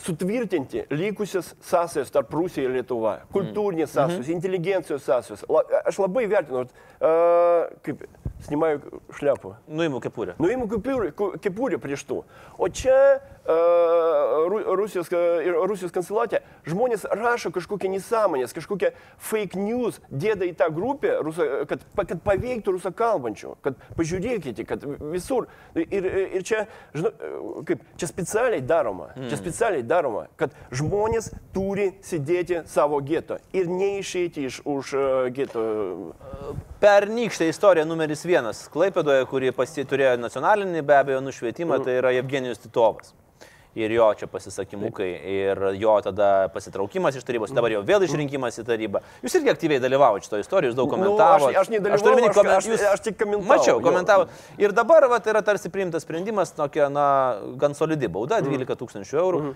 sutvirtinti likusias sąsajas tarp Rusija ir Lietuva. Kultūrinės sąsajos, mm. inteligencijos sąsajos. La, aš labai vertinu, uh, kaip
Nuimu kepurę.
Nuimu kepurį, ku- kepurį prieš tų. O čia uh, Ru- Rusijos, Rusijos konsulate žmonės rašo kažkokią nesąmonės, kažkokią fake news, dėda į tą grupę, rusa, kad, kad paveiktų rusą kalbančių, kad pažiūrėkite, kad visur. Ir, ir čia, žinau, kaip, čia specialiai daroma, mm. čia specialiai daroma, kad žmonės turi sėdėti savo geto ir neišeiti iš už geto.
Pernykštė istorija numeris vienas. Klaipėdoje, kuri pasi turėjo nacionalinį be abejo nušvietimą, tai yra Evgenijus Titovas. Ir jo čia pasisakymukai, ir jo tada pasitraukimas iš tarybos, dabar jo vėl išrinkimas į tarybą. Jūs irgi aktyviai dalyvavote šitoje istorijoje, jūs daug
Nu,
komentavote.
aš- aš nedalyvavau, aš-
komen-
aš-
jūs-
aš tik komentavau,
Mačiau,
jo.
komentavo. Ir dabar vat, yra tarsi priimtas sprendimas, tokia, na, gan solidi bauda, 12 tūkstančių eurų.
Mhm.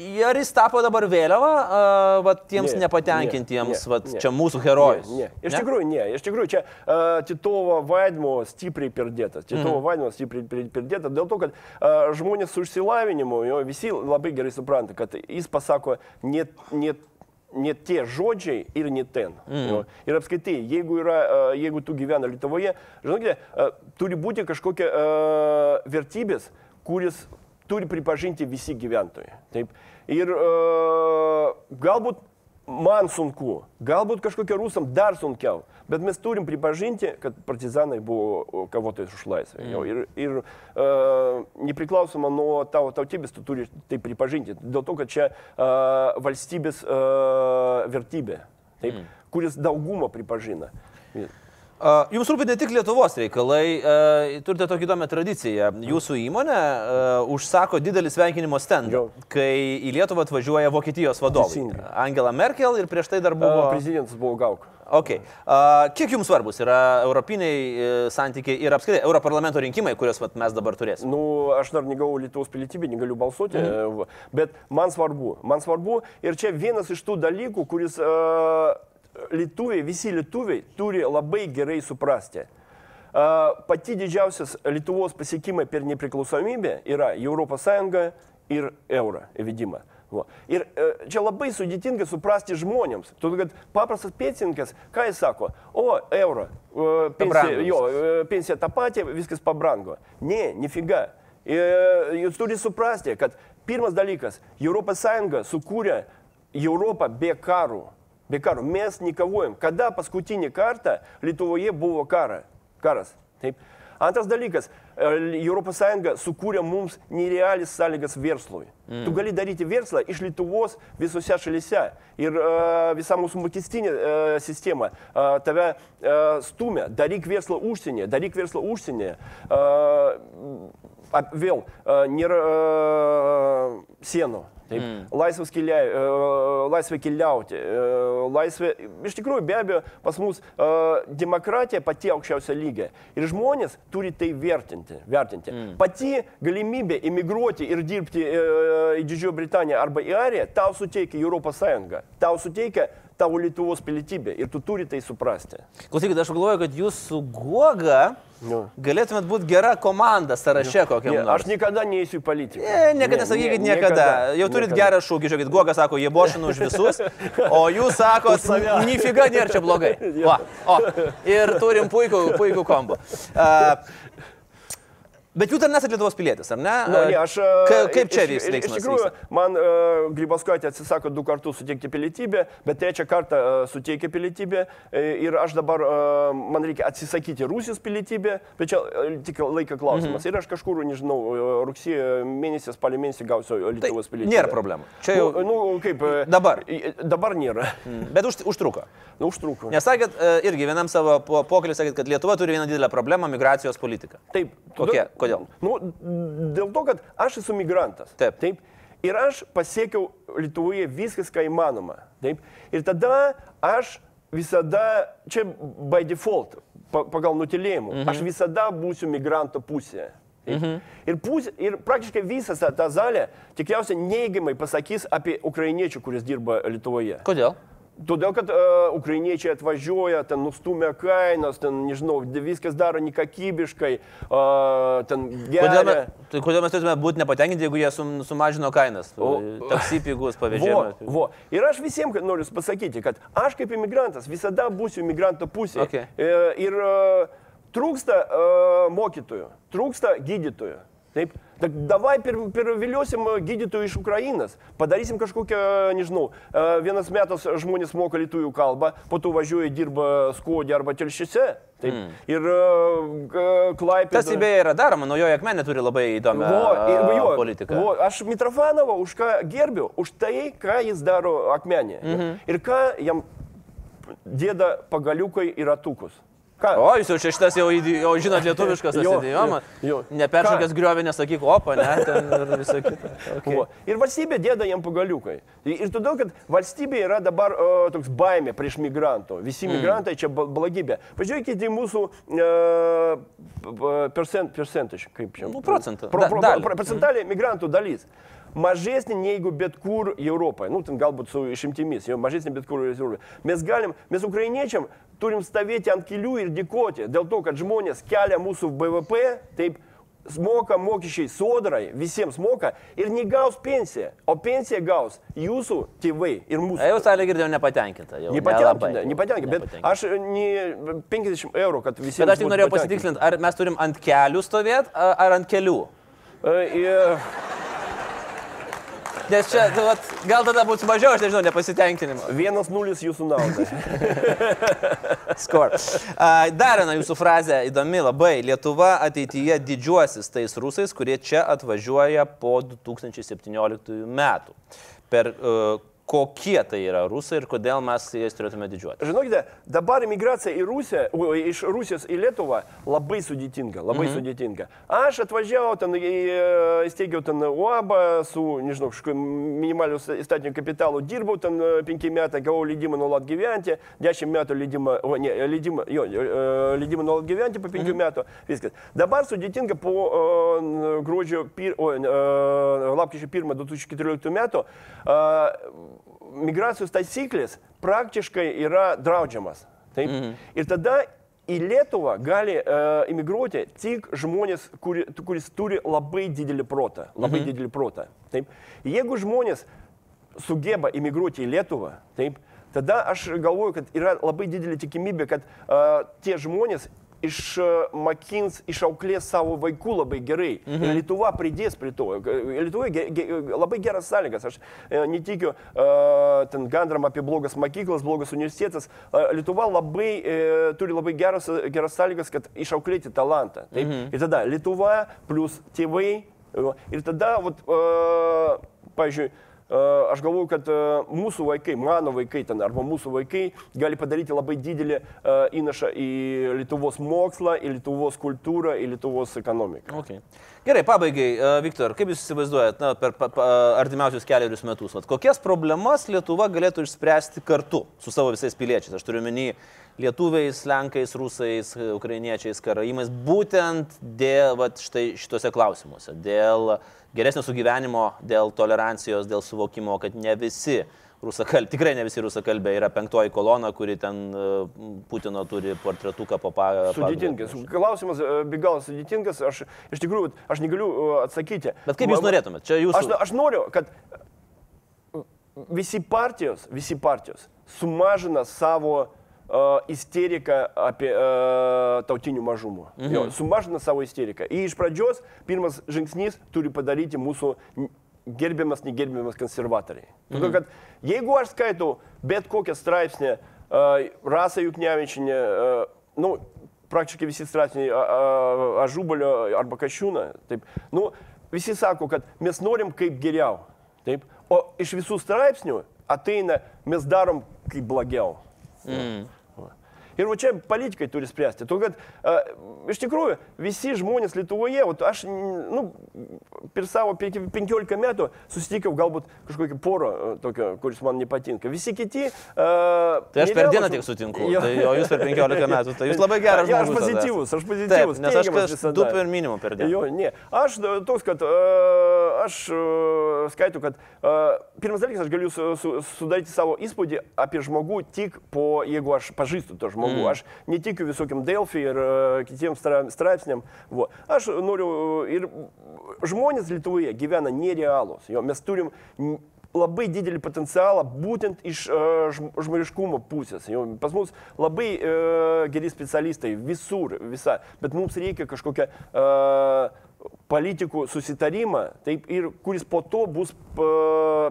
Ar jis tapo dabar vėliava, uh, vat, tiems
Ne,
nepatenkintiems,
ne,
vat,
ne.
čia mūsų herojus?
Ne, ne. Iš tikrųjų, ne. Iš tikrųjų, čia uh, Titovo vaidmo stipriai perdėtas. Titovo mm. vaidmo stipriai per- perdėtas dėl to, kad uh, žmonės su išsilavinimu, jo, visi labai gerai supranta, kad jis pasako ne, ne, ne tie žodžiai ir ne ten. Mm. Jo. Ir apskaitai, jeigu, yra, jeigu tu gyvena Lietuvoje, žinokite, turi būti kažkokia uh, vertybės, kuris turi pripažinti visi gyventojai. Taip. Ir uh, galbūt man sunku, galbūt kažkokia rusam dar sunkiau, bet mes turim pripažinti, kad partizanai buvo kovotojai už laisvę. Mm. Ir, ir uh, nepriklausoma nuo tavo tautybės, tu turi tai pripažinti. Dėl to, kad čia uh, valstybės uh, vertybė, taip, mm. kuris daugumą pripažina.
A, Jums rūpi ne tik Lietuvos reikalai, turite tokią įdomią tradiciją. Jūsų įmonė užsako didelį sveikinimo stendą, kai į Lietuvą atvažiuoja Vokietijos vadovai. Angela Merkel ir prieš tai dar
Buvo... Prezidentas buvo gauk.
Okay. Kiek jums svarbus yra europiniai e, santykiai ir apskritai Europarlamento rinkimai, kuriuos vat, mes dabar turėsime?
Nu, aš dar negavau Lietuvos pilietybę, negaliu balsuoti, mhm. bet man svarbu, man svarbu ir čia vienas iš tų dalykų, kuris uh, lietuviai, visi lietuviai turi labai gerai suprasti. Pati didžiausias Lietuvos pasiekimai per nepriklausomybę yra ES ir eurą įvedimą. Va. Ir e, čia labai sudėtinga suprasti žmonėms. Todėl, kad paprastas pensininkas, ką jis sako, o euro, e, pensija, jo, e, pensija ta pati, viskas pabrango. Ne, nefiga. E, Jūs turite suprasti, kad pirmas dalykas, ES sukūrė Europą be karų. Be karų. Mes nekovojam. Kada paskutinį kartą Lietuvoje buvo kara, karas? Taip. Antras dalykas, ES sukūrė mums nerealis sąlygas verslui. Mm. Tu gali daryti verslą iš Lietuvos visose šalyse. Ir uh, visa mūsų mokestinė uh, sistema uh, tave uh, stumia. Daryk verslą užsienyje, daryk verslą užsienyje. Uh, ap- vėl uh, nėra uh, sienų. Taip, mm. laisvas kelia, uh, laisvė keliauti, uh, laisvė, iš tikrųjų be abejo, pas mus uh, demokratija pati aukščiausia lygia. Ir žmonės turi tai vertinti. vertinti. Mm. Pati galimybė imigruoti ir dirbti uh, į Didžiąją Britaniją arba į Ariją tau suteikia Europos Sąjunga, tau suteikia tavo Lietuvos pilietybė ir tu turi tai suprasti.
Klausykit, aš galvoju, kad jūs su Guoga
Nu.
galėtumėt būti gera komanda sąraše kokiam
Ne,
nors.
aš niekada neįsiu į politiką.
Ne, niekada
Ne,
sakykit
ne,
niekada. Jau turit
niekada.
gerą šūkį, žiūrėkit, Guoga sako, jie bošinu už visus, o jūs sakot, nifiga nėra čia blogai. Va, o, ir turim puikų, puikų kombo. Uh, bet jūs dar nesate Lietuvos pilietis, ar ne?
Nu, ne, aš,
Ka,
e,
kaip čia
iš-
vyks veiksmas?
Iš tikrųjų,
vyksta?
man uh, Grybaskaitė atsisako du kartus suteikti pilietybę, bet trečią kartą uh, suteikė pilietybę e, ir aš dabar, uh, man reikia atsisakyti Rusijos pilietybę, bet čia uh, tik laiko klausimas. Mhm. Ir aš kažkur, nežinau, rugsėjo mėnesį, spalio mėnesį gausiu
Tai
Lietuvos pilietybę.
nėra problemų. Čia jau
Nu, nu, kaip.
Dabar.
Dabar nėra.
Bet už, užtruko.
Nu, užtruko.
Nes sakėt, e, irgi vienam savo po- pokalbį sakėt, kad Lietuva turi vieną didelę problemą - migracijos politika.
Taip.
Kokie? Kodėl?
Nu, dėl to, kad aš esu migrantas.
Taip.
Taip. Ir aš pasiekiau Lietuvoje viskas, ką įmanoma. Taip. Ir tada aš visada, čia by default, pa, pagal nutilėjimą, mhm. aš visada būsiu migranto pusėje. Mhm. Ir, pusė, ir praktiškai visą tą, tą salę tikriausiai neigiamai pasakys apie ukrainiečių, kuris dirba Lietuvoje.
Kodėl?
Todėl, kad uh, ukrainiečiai atvažiuoja, ten nustumia kainas, ten, nežinau, viskas daro nekakybiškai, uh, ten
Kodėl,
geria.
me, tai kodėl mes turėtume būti nepatenkinti, jeigu jie sum, sumažino kainas? Taksi pigus
Vo,
pavėžėjimą.
vo. Ir aš visiems noriu pasakyti, kad aš kaip imigrantas visada būsiu imigranto pusėje.
Okay.
E, Ir e, trūksta e, mokytojų, trūksta gydytojų. Taip, davai per, perviliosim gydytojų iš Ukrainos, padarysim kažkokią, nežinau, vienas metas žmonės moka lietuvių kalbą, po to važiuoja, dirba skodė arba telšiuose. Taip, mm. ir uh, klaipė.
Tas beje yra daroma, naujoji akmenė turi labai įdomią
Vo, ir, jo,
politiką.
Vo, aš Mitrofanovą už ką gerbiu, už tai, ką jis daro akmenė. Mhm. Ir ką jam dėda pagaliukai į ratukus. Ką?
O, jūs jau čia šitas jau, jau žinot lietuviškas atsidėjimas.
jo.
Neperšokęs
Ką?
griovį, nesakyk opa, ne, ten ir visą kitą. Okay.
Vo. Ir valstybė dėda jam pagaliukai. Ir todėl, kad valstybė yra dabar o, toks baimė prieš migrantų. Visi
Mm.
migrantai čia blogybė. Pažiūrėkite į mūsų uh, percent, percentage, kaip čia.
Nu, procentą.
Pro,
Da-
pro,
dalį.
pro, procentalė migrantų dalis. Mažesnė negu bet kur Europoje. Nu, ten galbūt su išimtimis, jau mažesnė bet kur Europoje. Mes galim, mes ukrainiečiam turim stovėti ant kelių ir dėkoti dėl to, kad žmonės kelia mūsų BVP, taip, moka mokesčiai sodrai, visiems moka ir negaus pensiją, o pensiją gaus jūsų tėvai ir mūsų.
Jau salė girdėjau nepatenkinta. Jau,
Nepatenkinta, nepatenkinta, bet aš ne 50 eurų, kad visiems.
Bet aš tik norėjau pasitikslinti, ar mes turim ant kelių stovėti, ar ant kelių.
E, ir-
Nes čia, tai vat, gal tada bus mažiau, aš nežinau, nepasitenkinimo.
Vienas nulis jūsų naudai.
Score. A, Dar viena jūsų frazė įdomi labai. Lietuva ateityje didžiuosis tais rusais, kurie čia atvažiuoja po 2017 metų. Per uh, kokie tai yra rusai ir kodėl mes jais turėtume didžiuoti.
Žinokite, dabar imigracija į Rusiją, o, iš Rusijos į Lietuvą labai sudėtinga, labai mhm. sudėtinga. Aš atvažiavau ten, į- įsteigiau ten UAB su, nežinau, kažkokiu minimaliu įstatiniu kapitalu, dirbau ten 5 metai, gavau leidimą nuolat gyventi, 10 metų leidimą, o ne, leidimą, jo, e, leidimą nuolat gyventi po 5 mhm. metų, viskas. Dabar sudėtinga po uh, gruodžio, pir, o, uh, lapkričio 1 2014 metų. Uh, migracijos taisyklės praktiškai yra draudžiamas. Taip? Mhm. Ir tada į Lietuvą gali uh, imigruoti tik žmonės, kuri, kuris turi labai didelį protą. Labai mhm. didelį protą. Taip? Jeigu žmonės sugeba imigruoti į Lietuvą, taip, tada aš galvoju, kad yra labai didelė tikimybė, kad uh, tie žmonės išmokins, išauklės savo vaikų labai gerai. Mhm. Lietuva pridės prie to. Lietuvoje ge, ge, labai geras sąlygas. Aš e, netikiu uh, ten gandram apie blogas mokyklas, blogas universitetas. Uh, Lietuva labai, uh, turi labai geras, geras sąlygas, kad išauklėti talantą. Taip? Mhm. Ir tada Lietuva plus tėvai. Ir tada, vat, uh, pažiūrėjau, aš galvoju, kad mūsų vaikai, mano vaikai ten arba mūsų vaikai gali padaryti labai didelį įnašą į Lietuvos mokslą, į Lietuvos kultūrą, į Lietuvos ekonomiką.
Okay. Gerai, pabaigai, Viktor, kaip Jūs įsivaizduojat na, per pa, pa, artimiausius keliarius metus, vat, kokias problemas Lietuva galėtų išspręsti kartu su savo visais piliečiais? Aš turiu menį lietuviais, lenkais, rusais, ukrainiečiais, karaimais, būtent dėl vat, štai šituose klausimuose, dėl geresnio sugyvenimo, dėl tolerancijos, dėl suvokimo, kad ne visi rusakalbiai, tikrai ne visi rusakalbiai yra penktoji kolona, kuri ten Putino turi portretuką po pagalbą.
Sudėtingas. Klausimas be galo sudėtingas, aš iš tikrųjų, aš negaliu atsakyti.
Bet kaip jūs norėtumėte? Čia jūs...
Aš, aš noriu, kad visi partijos, visi partijos sumažina savo uh, isteriką apie uh, tautinių mažumų. Mhm. Jo, sumažina savo isteriką. Ir iš pradžios pirmas žingsnis turi padaryti mūsų gerbiamas, negerbiamas konservatoriai. Mhm. Todėl, kad jeigu aš skaitau bet kokią straipsnį, uh, Rasa Juknevičinė, uh, nu, praktiškai visi straipsniai Ažubalio arba Kašiūną, taip, nu, visi sako, kad mes norim kaip geriau. Taip, o iš visų straipsnių ateina, mes darom kaip blogiau. Mm. Ir va čia politikai turi spręsti. Tu, kad, a, iš tikrųjų visi žmonės Lietuvoje, o aš nu, per savo 15 metų susitikau galbūt kažkokį porą tokio, kuris man nepatinka. Visi kiti... A,
tai aš per dieną tik sutinku. Jo. Tai, o jūs per 15 metų. Tai jūs labai geras žmogus.
Ja, aš pozityvus, aš pozityvus.
Taip, nes aš kas du per minimum per dieną.
Jo, ne. Aš toks, kad a, aš a, skaitau, kad a, pirmas dalykas, aš galiu su, su, sudaryti savo įspūdį apie žmogų tik po, jeigu aš pažįstu to žmogų žmogų. Mm. Aš netikiu visokiam Delfi ir kitiems straipsniam. Vo. Aš noriu ir žmonės Lietuvoje gyvena nerealūs. Jo, mes turim labai didelį potencialą būtent iš uh, žmoniškumo pusės. Jau, pas mus labai uh, geri specialistai visur, visa, bet mums reikia kažkokią uh, politikų susitarimą, taip, ir kuris po to bus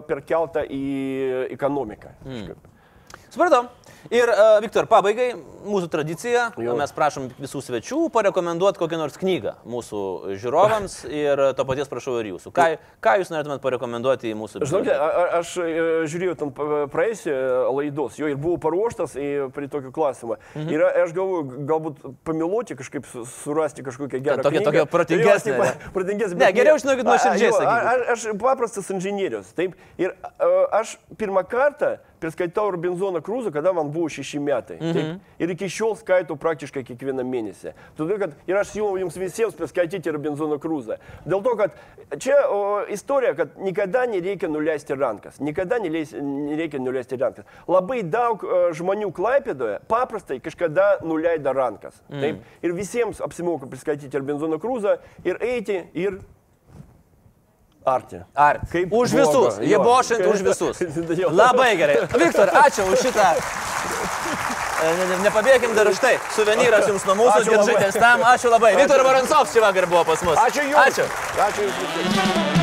perkelta į ekonomiką. Mm.
Supratau. Ir, uh, Viktor, pabaigai, mūsų tradicija, jo. mes prašom visų svečių parekomenduoti kokią nors knygą mūsų žiūrovams ir to paties prašau ir jūsų. Ką, ką jūs norėtumėt parekomenduoti į mūsų...
Žinote, aš e, žiūrėjau ten praeisį laidos, jo ir buvau paruoštas prie tokio klausimo. Mhm. Ir aš galvoju, galbūt pamiluoti kažkaip surasti kažkokią gerą...
Tokia, tokia protingesnė.
Jo, protingesnė.
Ne, geriau žinokit nuoširdžiai.
Aš, aš paprastas inžinierius, taip. Ir aš pirmą kartą perskaitau Robinzoną Krūzą, kada man buvo šeši metai. Mm -hmm. Taip, ir iki šiol skaitau praktiškai kiekvieną mėnesį. Todėl, kad ir aš siūlau jums visiems perskaityti Robinzoną Krūzą. Dėl to, kad čia o, istorija, kad niekada nereikia nuleisti rankas. Niekada neleis, nereikia nuleisti rankas. Labai daug o, žmonių Klaipėdoje paprastai kažkada nuleida rankas. Mm. Taip, ir visiems apsimoka perskaityti Robinzoną Krūzą ir eiti ir Arti.
Arti. Kaip už bloga. visus. Jie bošint už visus. Labai gerai. Viktor, ačiū už šitą. E, nepabėgim dar už tai. Suvenyras jums nuo mūsų, girdžiai tam. Ačiū labai. Viktor Varansovs šį vakar buvo pas mus.
Ačiū jums. Ačiū. Ačiū jums.